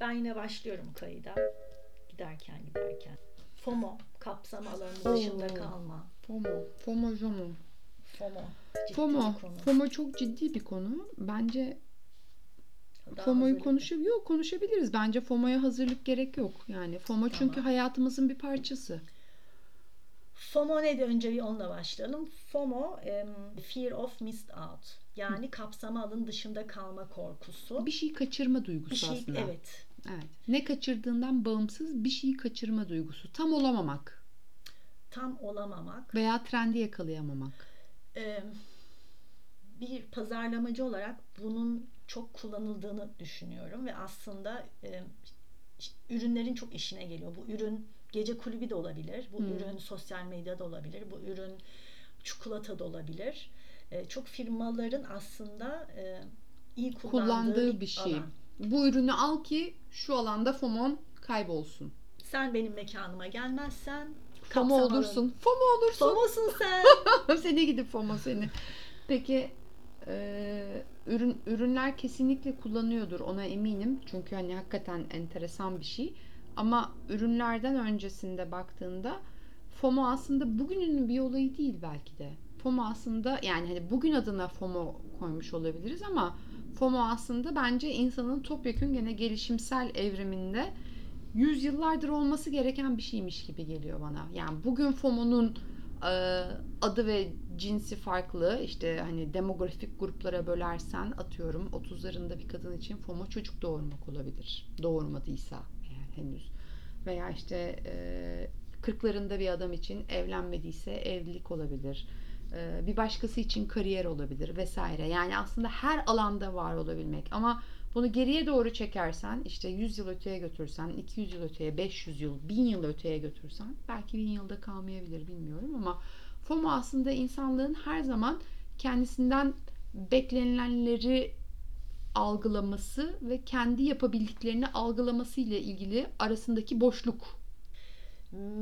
Ben yine başlıyorum kayıda. Giderken giderken. FOMO, kapsam alanı dışında kalma. FOMO. FOMO, FOMO. FOMO. Ciddi FOMO. konu. FOMO çok ciddi bir konu. Bence Daha FOMO'yu konuşup yok konuşabiliriz. Bence FOMO'ya hazırlık gerek yok. Yani FOMO çünkü Tamam. hayatımızın bir parçası. FOMO nedir? Önce bir onunla başlayalım. FOMO, em, fear of missed out. Yani kapsama alanı dışında kalma korkusu. Bir şey kaçırma duygusu Bir şey, aslında. evet. Evet. Ne kaçırdığından bağımsız bir şeyi kaçırma duygusu. Tam olamamak Tam olamamak. veya trendi yakalayamamak. Bir pazarlamacı olarak bunun çok kullanıldığını düşünüyorum ve aslında ürünlerin çok işine geliyor. Bu ürün gece kulübü de olabilir. Bu Hmm. ürün sosyal medyada olabilir. Bu ürün çikolata da olabilir. E, çok firmaların aslında e, iyi kullandığı, Kullandığı bir şey. alan. Bu ürünü al ki şu alanda FOMO'n kaybolsun. Sen benim mekanıma gelmezsen FOMO olursun. FOMO olursun. FOMO'sun sen. seni gidip FOMO seni. Peki e, ürün ürünler kesinlikle kullanıyordur ona eminim. Çünkü hani hakikaten enteresan bir şey. Ama ürünlerden öncesinde baktığında FOMO aslında bugünün bir olayı değil belki de. FOMO aslında yani hani bugün adına FOMO koymuş olabiliriz ama FOMO aslında bence insanın topyekün gene gelişimsel evriminde yüzyıllardır olması gereken bir şeymiş gibi geliyor bana. Yani bugün FOMO'nun e, adı ve cinsi farklı. İşte hani demografik gruplara bölersen atıyorum 30'larında bir kadın için FOMO çocuk doğurmak olabilir. Doğurmadıysa eğer henüz. Veya işte e, 40'larında bir adam için evlenmediyse evlilik olabilir. E, bir başkası için kariyer olabilir vesaire. Yani aslında her alanda var olabilmek. Ama bunu geriye doğru çekersen işte 100 yıl öteye götürsen, 200 yıl öteye, 500 yıl, 1000 yıl öteye götürsen belki 1000 yılda kalmayabilir bilmiyorum ama FOMO aslında insanlığın her zaman kendisinden beklenilenleri algılaması ve kendi yapabildiklerini algılaması ile ilgili arasındaki boşluk.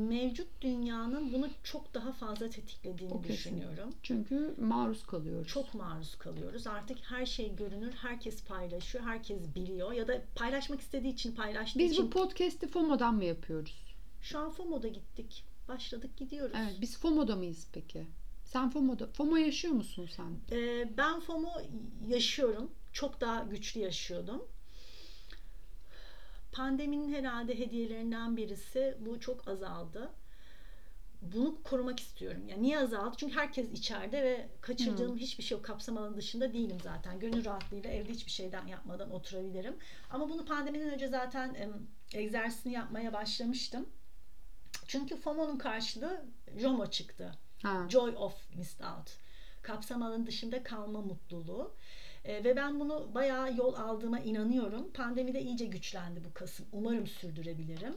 Mevcut dünyanın bunu çok daha fazla tetiklediğini O kesin. düşünüyorum. Çünkü maruz kalıyoruz. Çok maruz kalıyoruz. Artık her şey görünür, herkes paylaşıyor, herkes biliyor ya da paylaşmak istediği için paylaştığı Biz için. bu podcast'i FOMO'dan mı yapıyoruz? Şu an FOMO'da gittik. Başladık gidiyoruz. Evet, biz FOMO'da mıyız peki? Sen FOMO'da, FOMO yaşıyor musun sen? Ee, ben FOMO yaşıyorum. Çok daha güçlü yaşıyordum. Pandeminin herhalde hediyelerinden birisi bu çok azaldı. Bunu korumak istiyorum. Yani niye azaldı? Çünkü herkes içeride ve kaçırdığım hiçbir şey yok. Kapsam alanı dışında değilim zaten. Gönül rahatlığıyla evde hiçbir şeyden yapmadan oturabilirim. Ama bunu pandemiden önce zaten egzersizini yapmaya başlamıştım. Çünkü FOMO'nun karşılığı JOMO çıktı. Ha. Joy of Missed Out. Kapsam alanı dışında kalma mutluluğu. E, ve ben bunu bayağı yol aldığıma inanıyorum. Pandemide iyice güçlendi bu kasım. Umarım sürdürebilirim.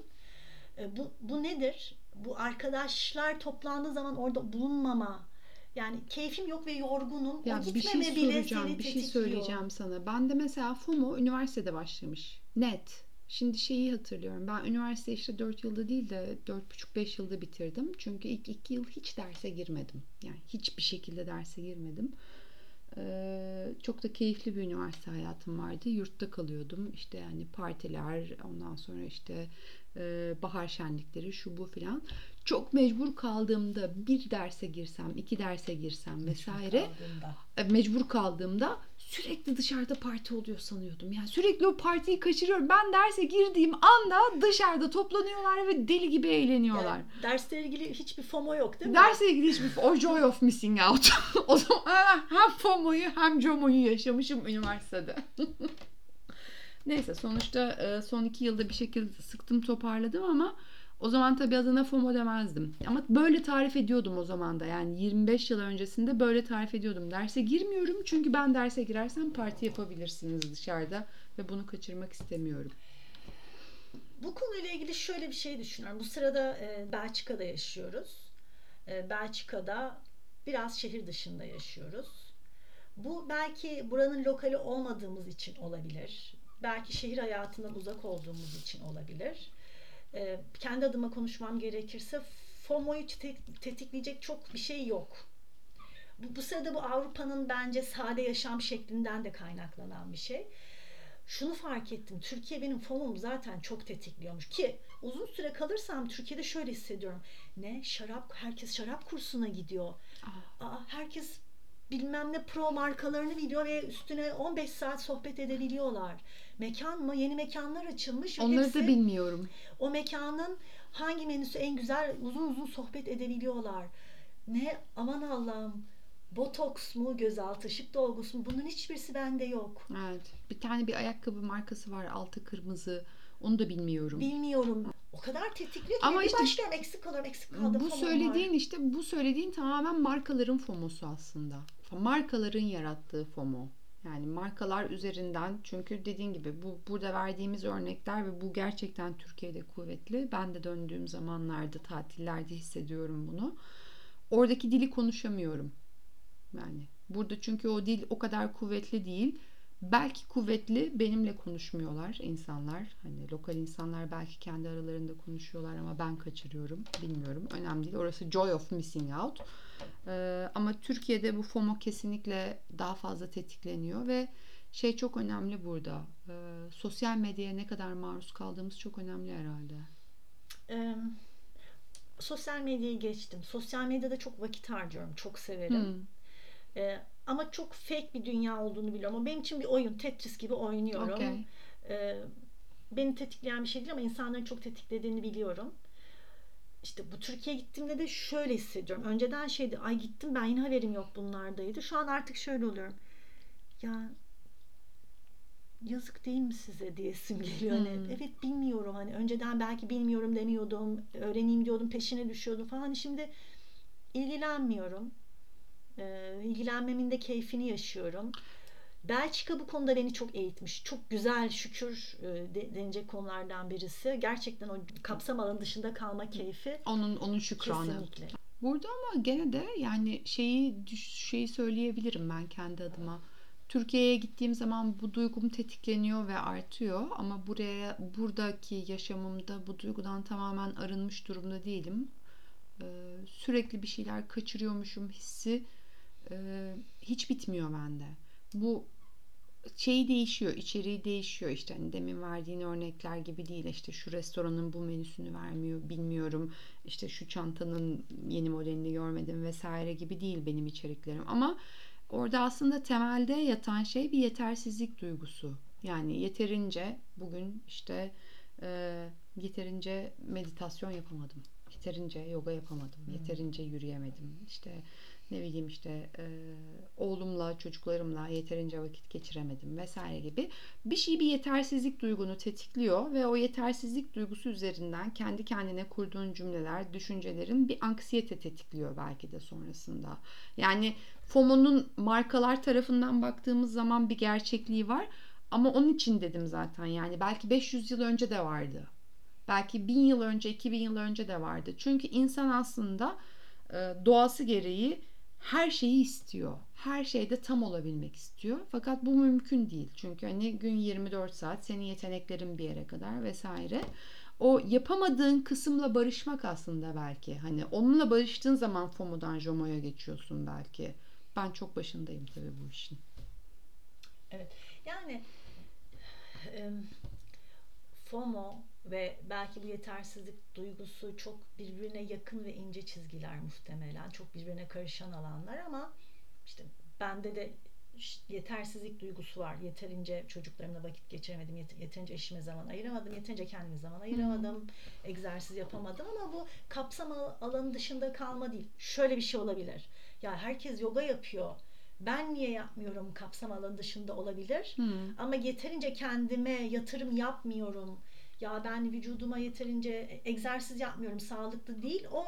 E, bu, bu nedir? Bu arkadaşlar toplandığı zaman orada bulunmama. Yani keyfim yok ve yorgunum. Ya o bir şey soracağım, bir şey söyleyeceğim sana. Ben de mesela FOMO üniversitede başlamış. Net. Şimdi şeyi hatırlıyorum. Ben üniversite işte 4 yılda değil de 4,5-5 yılda bitirdim. Çünkü ilk 2 yıl hiç derse girmedim. Yani hiçbir şekilde derse girmedim. Ee, çok da keyifli bir üniversite hayatım vardı. Yurtta kalıyordum. İşte yani partiler, ondan sonra işte e, bahar şenlikleri, şu bu filan. Çok mecbur kaldığımda bir derse girsem, iki derse girsem vesaire e, mecbur kaldığımda sürekli dışarıda parti oluyor sanıyordum. Yani sürekli o partiyi kaçırıyorum. Ben derse girdiğim anda dışarıda toplanıyorlar ve deli gibi eğleniyorlar. Yani dersle ilgili hiçbir FOMO yok değil mi? Derse ilgili hiçbir o joy of missing out. o zaman hem FOMO'yu hem JOMO'yu yaşamışım üniversitede. Neyse sonuçta e, son iki yılda bir şekilde sıktım toparladım ama o zaman tabii adına FOMO demezdim. Ama böyle tarif ediyordum o zaman da. Yani 25 yıl öncesinde böyle tarif ediyordum. Derse girmiyorum çünkü ben derse girersem parti yapabilirsiniz dışarıda ve bunu kaçırmak istemiyorum. Bu konuyla ilgili şöyle bir şey düşünüyorum. Bu sırada e, Belçika'da yaşıyoruz. E, Belçika'da biraz şehir dışında yaşıyoruz. Bu belki buranın lokali olmadığımız için olabilir. Belki şehir hayatından uzak olduğumuz için olabilir. E, kendi adıma konuşmam gerekirse FOMO'yu te- tetikleyecek çok bir şey yok. Bu, bu sırada bu Avrupa'nın bence sade yaşam şeklinden de kaynaklanan bir şey. şunu fark ettim. Türkiye benim FOMO'mu zaten çok tetikliyormuş ki uzun süre kalırsam Türkiye'de şöyle hissediyorum. Ne? Şarap herkes şarap kursuna gidiyor. Aa, herkes bilmem ne pro markalarını biliyor ve üstüne 15 saat sohbet edebiliyorlar. Mekan mı? Yeni mekanlar açılmış. Onları hepsi da bilmiyorum. o mekanın hangi menüsü en güzel uzun uzun sohbet edebiliyorlar. Ne aman Allah'ım botoks mu gözaltı ışık dolgusu mu bunun hiçbirisi bende yok. Evet. Bir tane bir ayakkabı markası var altı kırmızı. Onu da bilmiyorum. Bilmiyorum. O kadar tetikliyor ki Ama işte- başlıyorum eksik kalıyorum eksik kaldım. Bu FOMO'm var. söylediğin işte bu söylediğin tamamen markaların FOMO'su aslında. Markaların yarattığı FOMO. Yani markalar üzerinden çünkü dediğin gibi bu burada verdiğimiz örnekler ve bu gerçekten Türkiye'de kuvvetli. Ben de döndüğüm zamanlarda tatillerde hissediyorum bunu. Oradaki dili konuşamıyorum. Yani burada çünkü o dil o kadar kuvvetli değil. Belki kuvvetli benimle konuşmuyorlar insanlar. Hani lokal insanlar belki kendi aralarında konuşuyorlar ama ben kaçırıyorum. Bilmiyorum. Önemli değil. Orası joy of missing out. Ee, ama Türkiye'de bu FOMO kesinlikle daha fazla tetikleniyor ve şey çok önemli burada. Ee, sosyal medyaya ne kadar maruz kaldığımız çok önemli herhalde. Ee, sosyal medyayı geçtim. Sosyal medyada çok vakit harcıyorum. Çok severim. Hmm. Ee, ama çok fake bir dünya olduğunu biliyorum. Ama benim için bir oyun. Tetris gibi oynuyorum. Okey. Ee, beni tetikleyen bir şey değil ama insanların çok tetiklediğini biliyorum. İşte bu Türkiye'ye gittiğimde de şöyle hissediyorum. Önceden şeydi, ay gittim ben yine haberim yok bunlardaydı. Şu an artık şöyle oluyorum. Ya yazık değil mi size diyesim geliyor. Hani, Hmm. evet bilmiyorum hani önceden belki bilmiyorum demiyordum. Öğreneyim diyordum, peşine düşüyordum falan. Hani şimdi ilgilenmiyorum. Ee, ilgilenmemin de keyfini yaşıyorum. Belçika bu konuda beni çok eğitmiş. Çok güzel şükür e, de- denecek konulardan birisi. Gerçekten o kapsam alanı dışında kalma keyfi Onun onun şükranı. kesinlikle. Burada ama gene de yani şeyi şeyi söyleyebilirim ben kendi adıma. Türkiye'ye gittiğim zaman bu duygum tetikleniyor ve artıyor ama buraya buradaki yaşamımda bu duygudan tamamen arınmış durumda değilim. Ee, sürekli bir şeyler kaçırıyormuşum hissi e, hiç bitmiyor bende. Bu şeyi değişiyor, içeriği değişiyor. İşte hani demin verdiğin örnekler gibi değil. İşte şu restoranın bu menüsünü vermiyor bilmiyorum. İşte şu çantanın yeni modelini görmedim vesaire gibi değil benim içeriklerim. Ama orada aslında temelde yatan şey bir yetersizlik duygusu. Yani yeterince bugün işte e, yeterince meditasyon yapamadım. Yeterince yoga yapamadım. Yeterince yürüyemedim. İşte ne bileyim işte e, oğlumla çocuklarımla yeterince vakit geçiremedim vesaire gibi bir şey bir yetersizlik duygunu tetikliyor ve o yetersizlik duygusu üzerinden kendi kendine kurduğun cümleler, düşüncelerin bir anksiyete tetikliyor belki de sonrasında. Yani FOMO'nun markalar tarafından baktığımız zaman bir gerçekliği var ama onun için dedim zaten yani belki 500 yıl önce de vardı. Belki 1000 yıl önce, 2000 yıl önce de vardı. Çünkü insan aslında doğası gereği her şeyi istiyor. Her şeyde tam olabilmek istiyor. Fakat bu mümkün değil. Çünkü hani gün 24 saat senin yeteneklerin bir yere kadar vesaire. O yapamadığın kısımla barışmak aslında belki. Hani onunla barıştığın zaman FOMO'dan JOMO'ya geçiyorsun belki. Ben çok başındayım tabii bu işin. Yani e, FOMO ve belki bu yetersizlik duygusu çok birbirine yakın ve ince çizgiler muhtemelen. Çok birbirine karışan alanlar ama işte bende de yetersizlik duygusu var. Yeterince çocuklarımla vakit geçiremedim. yet- Yeterince eşime zaman ayıramadım. Yeterince kendime zaman ayıramadım. Egzersiz yapamadım ama bu kapsam al- alanı dışında kalma değil. Şöyle bir şey olabilir. Ya herkes yoga yapıyor. Ben niye yapmıyorum kapsam alanı dışında olabilir. Hı. Ama yeterince kendime yatırım yapmıyorum. Ya ben vücuduma yeterince egzersiz yapmıyorum. Sağlıklı değil. O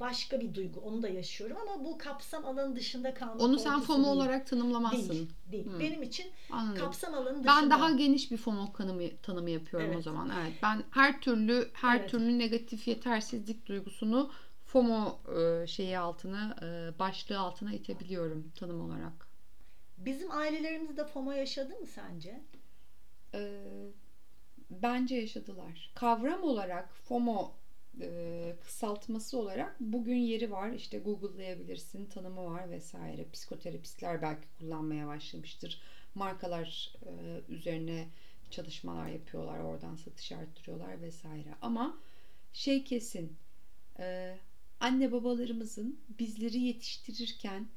başka bir duygu. Onu da yaşıyorum ama bu kapsam alanı dışında kalma Onu sen FOMO değil. olarak tanımlamazsın. değil. değil. Hı. Benim için Anladım. kapsam alanı dışında. Ben daha geniş bir FOMO tanımı, tanımı yapıyorum o Evet. zaman. Evet. Ben her türlü her Evet. türlü negatif yetersizlik duygusunu FOMO e, şeyi altına, e, başlığı altına itebiliyorum tanım olarak. Bizim ailelerimizde FOMO yaşadı mı sence? E, bence yaşadılar. Kavram olarak FOMO e, kısaltması olarak bugün yeri var. İşte Google'layabilirsin, tanımı var vesaire. Psikoterapistler belki kullanmaya başlamıştır. Markalar e, üzerine çalışmalar yapıyorlar. Oradan satış arttırıyorlar vesaire. Ama şey kesin e, anne babalarımızın bizleri yetiştirirken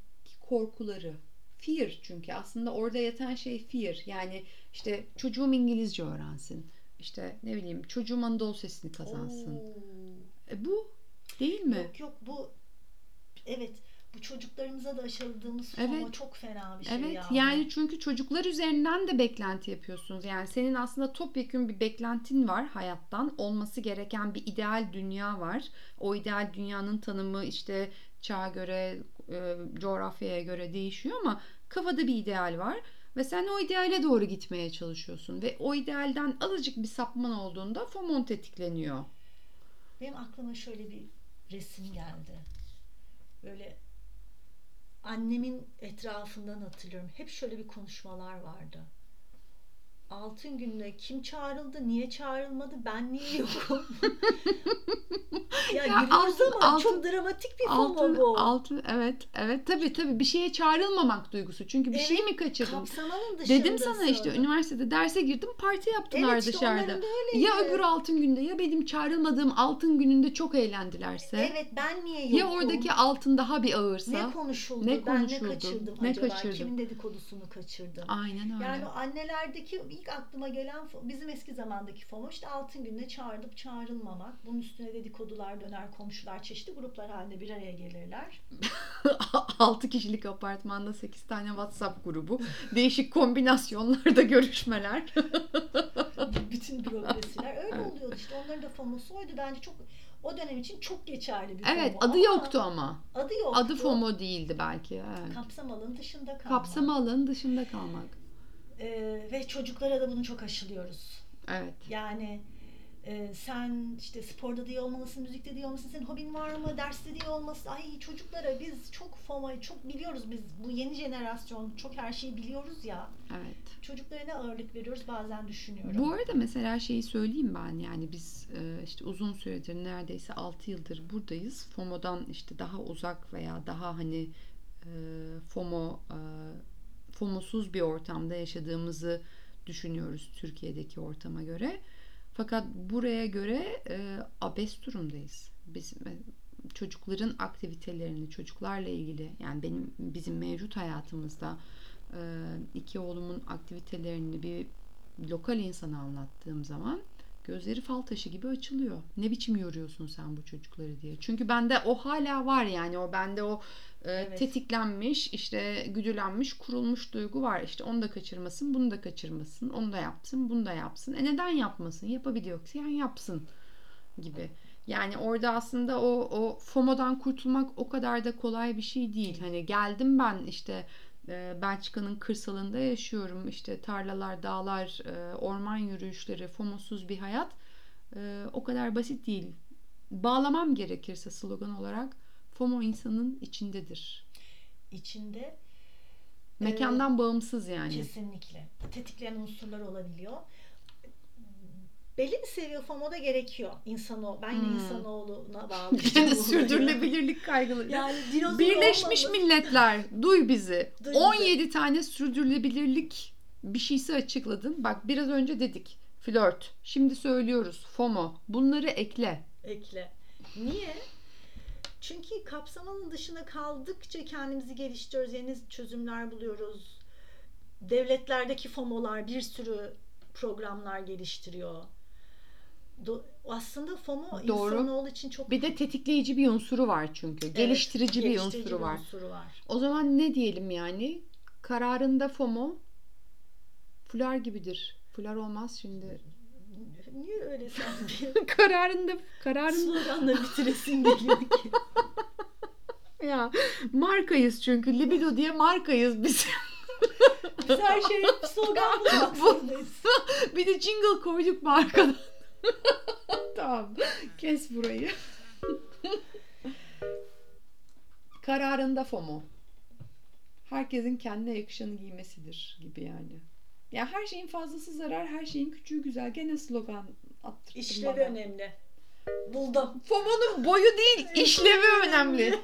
korkuları fear çünkü aslında orada yatan şey fear yani işte çocuğum İngilizce öğrensin işte ne bileyim çocuğum Anadolu sesini kazansın Oo. e, bu değil mi? Yok yok bu evet bu çocuklarımıza da aşıladığımız Evet. FOMO çok fena bir şey Evet ya. yani çünkü çocuklar üzerinden de beklenti yapıyorsunuz. Yani senin aslında topyekun bir beklentin var hayattan. Olması gereken bir ideal dünya var. O ideal dünyanın tanımı işte çağa göre, e, coğrafyaya göre değişiyor ama kafada bir ideal var. Ve sen o ideale doğru gitmeye çalışıyorsun. Ve o idealden azıcık bir sapman olduğunda FOMO tetikleniyor. Benim aklıma şöyle bir resim geldi. Böyle annemin etrafından hatırlıyorum. Hep şöyle bir konuşmalar vardı. Altın günde kim çağrıldı, niye çağrılmadı, ben niye yokum? ya, Ya altın- ama altın- çok dramatik bir Altın, bu. altın, evet, evet tabii tabii bir şeye çağrılmamak duygusu. Çünkü bir şey Evet, mi kaçırdım? Dedim sana işte üniversitede derse girdim parti yaptılar evet, işte dışarıda. Ya öbür altın günde ya benim çağrılmadığım altın gününde çok eğlendilerse. Evet ben niye yokum? Ya oradaki altın daha bir ağırsa. ne konuşuldu? Ne ben konuşuldu? ne kaçırdım Ne acaba? kaçırdım? Kimin dedikodusunu kaçırdım? Aynen öyle. Yani annelerdeki ilk aklıma gelen bizim eski zamandaki FOMO işte altın gününe çağrılıp çağrılmamak. Bunun üstüne dedikodular döner komşular çeşitli gruplar halinde bir araya gelirler. 6 kişilik apartmanda 8 tane WhatsApp grubu. Değişik kombinasyonlarda görüşmeler. Bütün bürokrasiler öyle oluyordu işte. Onların da FOMO'su oydu. Bence çok o dönem için çok geçerli bir evet FOMO. adı Ama yoktu ama. Adı yoktu. Adı FOMO değildi belki. Evet. Kapsam alanı dışında kalmak. Kapsam alanın dışında kalmak. Ee, ve çocuklara da bunu çok aşılıyoruz. Evet. Yani e, sen işte sporda da iyi olmalısın, müzikte de iyi olmalısın, senin hobin var mı, derste de iyi olmalısın. Ay çocuklara biz çok FOMO'yu çok biliyoruz biz. Bu yeni jenerasyon çok her şeyi biliyoruz ya. Evet. Çocuklara ne ağırlık veriyoruz bazen düşünüyorum. Bu arada mesela şeyi söyleyeyim ben yani biz e, işte uzun süredir neredeyse 6 yıldır buradayız. FOMO'dan işte daha uzak veya daha hani e, FOMO e, FOMO'suz bir ortamda yaşadığımızı düşünüyoruz Türkiye'deki ortama göre. Fakat buraya göre e, abes durumdayız. Biz e, çocukların aktivitelerini, çocuklarla ilgili yani benim bizim mevcut hayatımızda e, iki oğlumun aktivitelerini bir lokal insana anlattığım zaman gözleri fal taşı gibi açılıyor. Ne biçim yoruyorsun sen bu çocukları diye. Çünkü bende o hala var yani o bende o e, Evet. tetiklenmiş işte güdülenmiş kurulmuş duygu var. İşte onu da kaçırmasın bunu da kaçırmasın onu da yapsın bunu da yapsın. E neden yapmasın yapabiliyorsa yani yapsın gibi. Yani orada aslında o, o FOMO'dan kurtulmak o kadar da kolay bir şey değil. Hani geldim ben işte e, Belçika'nın kırsalında yaşıyorum. İşte tarlalar, dağlar, e, orman yürüyüşleri, FOMO'suz bir hayat. E, o kadar basit değil. Bağlamam gerekirse slogan olarak FOMO insanın içindedir. İçinde Mekandan bağımsız yani. kesinlikle tetikleyen unsurlar olabiliyor. Belli bir seviye FOMO da gerekiyor. İnsano, ben yine Hmm. insanoğluna bağlı. Gene sürdürülebilirlik kaygıları. Yani Birleşmiş olmamız- Milletler duy bizi. Duy bizi. 17 tane sürdürülebilirlik bir şeysi açıkladın. Bak biraz önce dedik. Flört. Şimdi söylüyoruz. FOMO. Bunları ekle. ekle. Niye? Çünkü kapsamanın dışına kaldıkça kendimizi geliştiriyoruz, yeni çözümler buluyoruz. Devletlerdeki FOMO'lar bir sürü programlar geliştiriyor. Do- aslında FOMO Doğru. insanoğlu için çok Bir de tetikleyici bir unsuru var çünkü. Evet, geliştirici bir geliştirici unsuru var. unsuru var. O zaman ne diyelim yani? Kararında FOMO fular gibidir. Fular olmaz şimdi. Niye öyle sanki? kararında kararında Sloganla bitiresin geliyor ki. ya markayız çünkü libido diye markayız biz. Biz her şeye slogan bulmak Bu- zorundayız. bir de jingle koyduk markadan. tamam. Kes burayı. Kararında FOMO. Herkesin kendine yakışanı giymesidir gibi yani. Ya her şeyin fazlası zarar, her şeyin küçüğü güzel. Gene slogan attırttın İşlevi bana. önemli. Buldum. FOMO'nun boyu değil, işlevi önemli.